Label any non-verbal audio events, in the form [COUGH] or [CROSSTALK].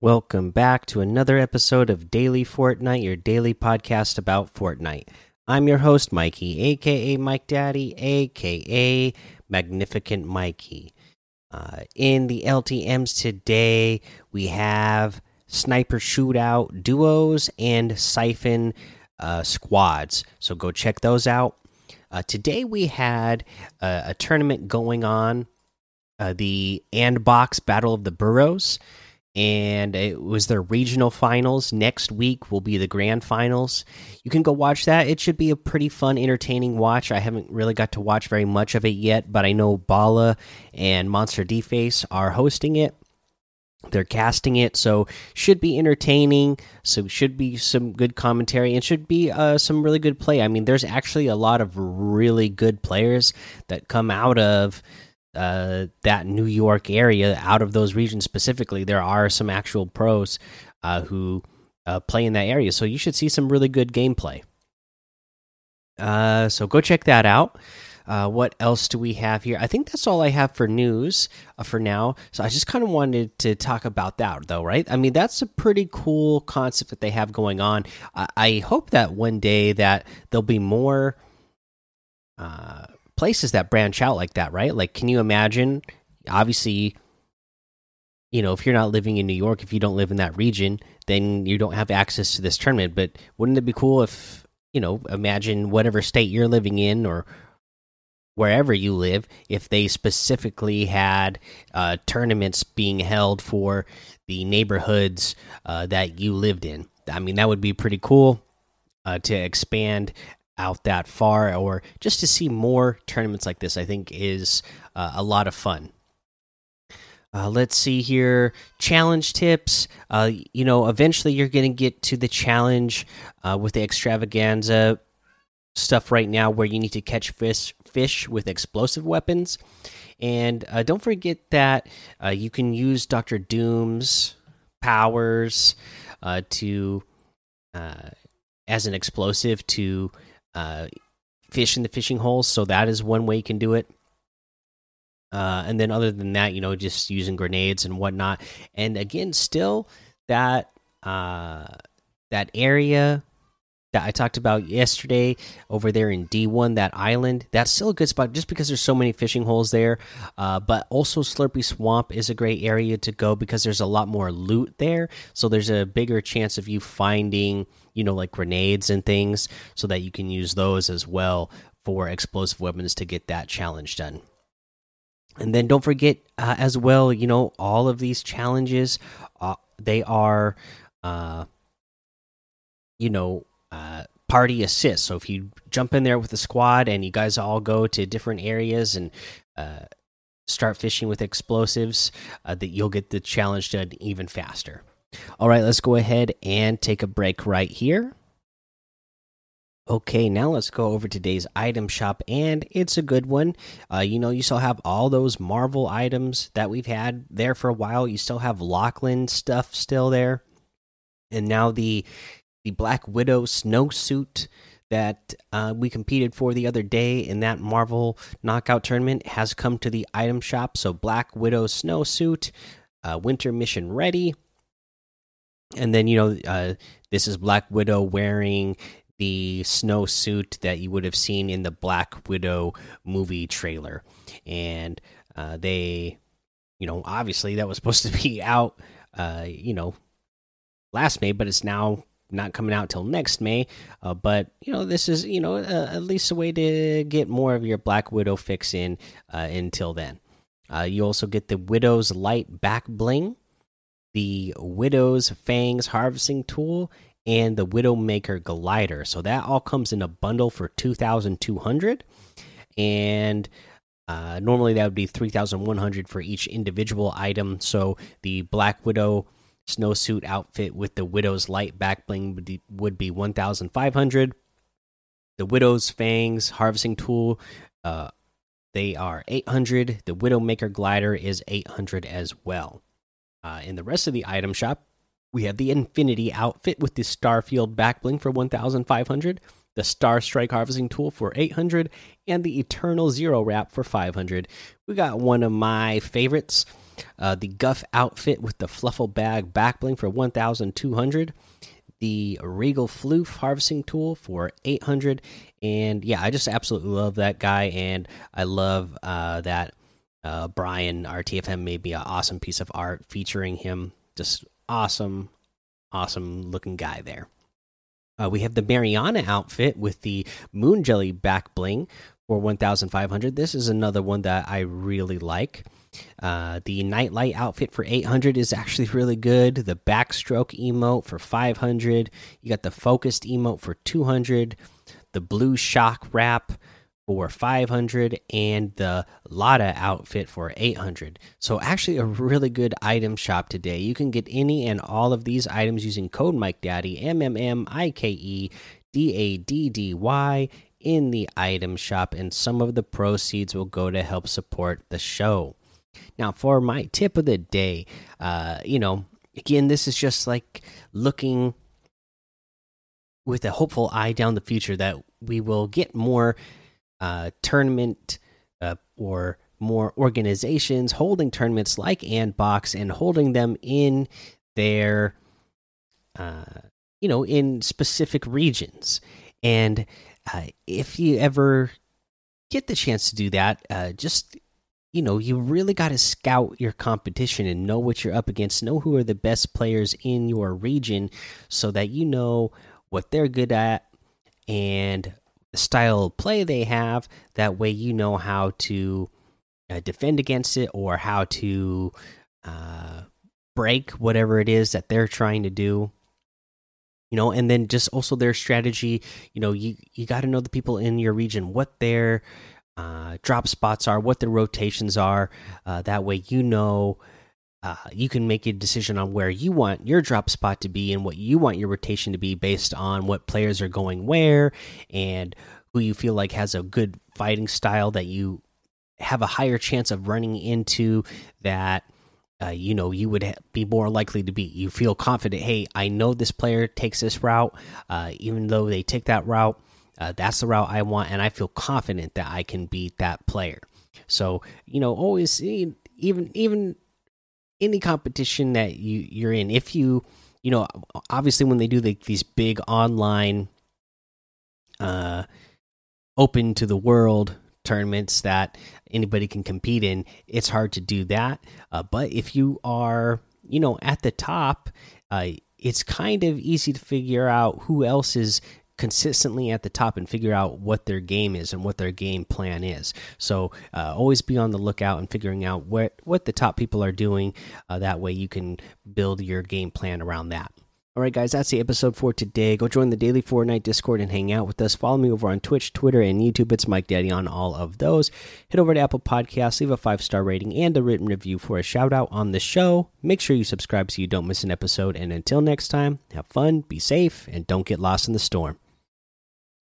Welcome back to another episode of Daily Fortnite, your daily podcast about Fortnite. I'm your host, Mikey, aka Mike Daddy, aka Magnificent Mikey. Uh, in the LTMs today, we have Sniper Shootout duos and Siphon uh, squads. So go check those out. Uh, today, we had a, a tournament going on, uh, the Andbox Battle of the Boroughs and it was their regional finals. Next week will be the grand finals. You can go watch that. It should be a pretty fun, entertaining watch. I haven't really got to watch very much of it yet, but I know Bala and MonsterDface are hosting it. They're casting it, so should be entertaining. So should be some good commentary and should be uh, some really good play. I mean, there's actually a lot of really good players that come out of uh, that New York area, out of those regions specifically, there are some actual pros uh, who uh, play in that area. So you should see some really good gameplay. Uh, so go check that out. Uh, what else do we have here? I think that's all I have for news uh, for now. So I just kind of wanted to talk about that, though, right? I mean, that's a pretty cool concept that they have going on. I, I hope that one day that there'll be more places that branch out like that, right? Like, can you imagine? Obviously, you know, if you're not living in New York, if you don't live in that region, then you don't have access to this tournament. But wouldn't it be cool if, you know, imagine whatever state you're living in or wherever you live, if they specifically had uh, tournaments being held for the neighborhoods uh, that you lived in? I mean, that would be pretty cool uh, to expand out that far or just to see more tournaments like this i think is uh, a lot of fun. Uh, let's see here. Challenge tips. Uh, you know eventually you're going to get to the challenge uh, with the extravaganza stuff right now where you need to catch fish fish with explosive weapons. And uh, don't forget that uh, you can use dr doom's powers to as an explosive to uh, fish in the fishing holes. So that is one way you can do it. Uh, and then other than that, you know, just using grenades and whatnot. And again, still that uh, that area that I talked about yesterday over there in D1, that island, that's still a good spot just because there's so many fishing holes there. Uh, but also, Slurpy Swamp is a great area to go because there's a lot more loot there. So there's a bigger chance of you finding, you know, like grenades and things so that you can use those as well for explosive weapons to get that challenge done. And then don't forget uh, as well, you know, all of these challenges, uh, they are, uh, you know, uh, party assist. So if you jump in there with a squad and you guys all go to different areas and uh, start fishing with explosives, uh, that you'll get the challenge done even faster. All right, let's go ahead and take a break right here. Okay, now let's go over today's item shop, and it's a good one. Uh, you know, you still have all those Marvel items that we've had there for a while. You still have Lachlan stuff still there, and now the the Black Widow snowsuit that uh, we competed for the other day in that Marvel knockout tournament has come to the item shop. So, Black Widow snowsuit, uh, winter mission ready. And then, you know, uh, this is Black Widow wearing the snowsuit that you would have seen in the Black Widow movie trailer. And uh, they, you know, obviously that was supposed to be [LAUGHS] out, uh, you know, last May, but it's now not coming out till next May. Uh, but you know, this is you know uh, at least a way to get more of your Black Widow fix in uh, until then. Uh, you also get the Widow's Light back bling, the Widow's Fangs harvesting tool, and the Widowmaker glider. So that all comes in a bundle for two thousand two hundred, and uh, normally that would be three thousand one hundred for each individual item. So the Black Widow snowsuit outfit with the Widow's light back bling would be, 1,500. The Widow's fangs harvesting tool, uh, they are 800. The Widowmaker glider is 800 as well. Uh, in the rest of the item shop, we have the Infinity outfit with the Starfield back bling for 1,500. The Star Strike harvesting tool for 800 and the Eternal Zero wrap for 500. We got one of my favorites, uh, the Guff outfit with the Fluffle Bag back bling for 1,200, the Regal Floof harvesting tool for 800, and yeah, I just absolutely love that guy, and I love uh, that uh, Brian RTFM made me an awesome piece of art featuring him. Just awesome, awesome looking guy there. Uh, we have the Mariana outfit with the Moon Jelly back bling for 1,500. This is another one that I really like. Uh, the Nightlight outfit for 800 is actually really good. The Backstroke emote for 500. You got the Focused emote for 200. The Blue Shock wrap for 500 and the Lotta outfit for 800. So actually a really good item shop today. You can get any and all of these items using code Mike Daddy M M M I K E D A D D Y in the item shop and some of the proceeds will go to help support the show. Now for my tip of the day, uh you know, again this is just like looking with a hopeful eye down the future that we will get more uh, tournament uh, or more organizations holding tournaments like Andbox and holding them in their, uh, you know, in specific regions. And uh, if you ever get the chance to do that, uh, just you know, you really got to scout your competition and know what you're up against, know who are the best players in your region so that you know what they're good at and the style of play they have. That way, you know how to uh, defend against it or how to uh, break whatever it is that they're trying to do. You know, and then just also their strategy. You know, you you got to know the people in your region, what their uh, drop spots are, what the rotations are. Uh, that way, you know uh, you can make a decision on where you want your drop spot to be and what you want your rotation to be based on what players are going where and who you feel like has a good fighting style that you have a higher chance of running into that uh, you know you would be more likely to be you feel confident hey i know this player takes this route uh, even though they take that route uh, that's the route i want and i feel confident that i can beat that player. So you know always even even any competition that you you're in if you you know obviously when they do the, these big online uh open to the world tournaments that anybody can compete in it's hard to do that. Uh, but if you are you know at the top uh, it's kind of easy to figure out who else is consistently at the top and figure out what their game is and what their game plan is. So uh, always be on the lookout and figuring out what what the top people are doing. Uh, that way you can build your game plan around that. All right, guys, that's the episode for today. Go join the daily Fortnite Discord and hang out with us. Follow me over on Twitch, Twitter, and YouTube. It's Mike Daddy on all of those. Head over to Apple Podcasts, leave a five star rating and a written review for a shout out on the show. Make sure you subscribe so you don't miss an episode. And until next time, have fun, be safe, and don't get lost in the storm.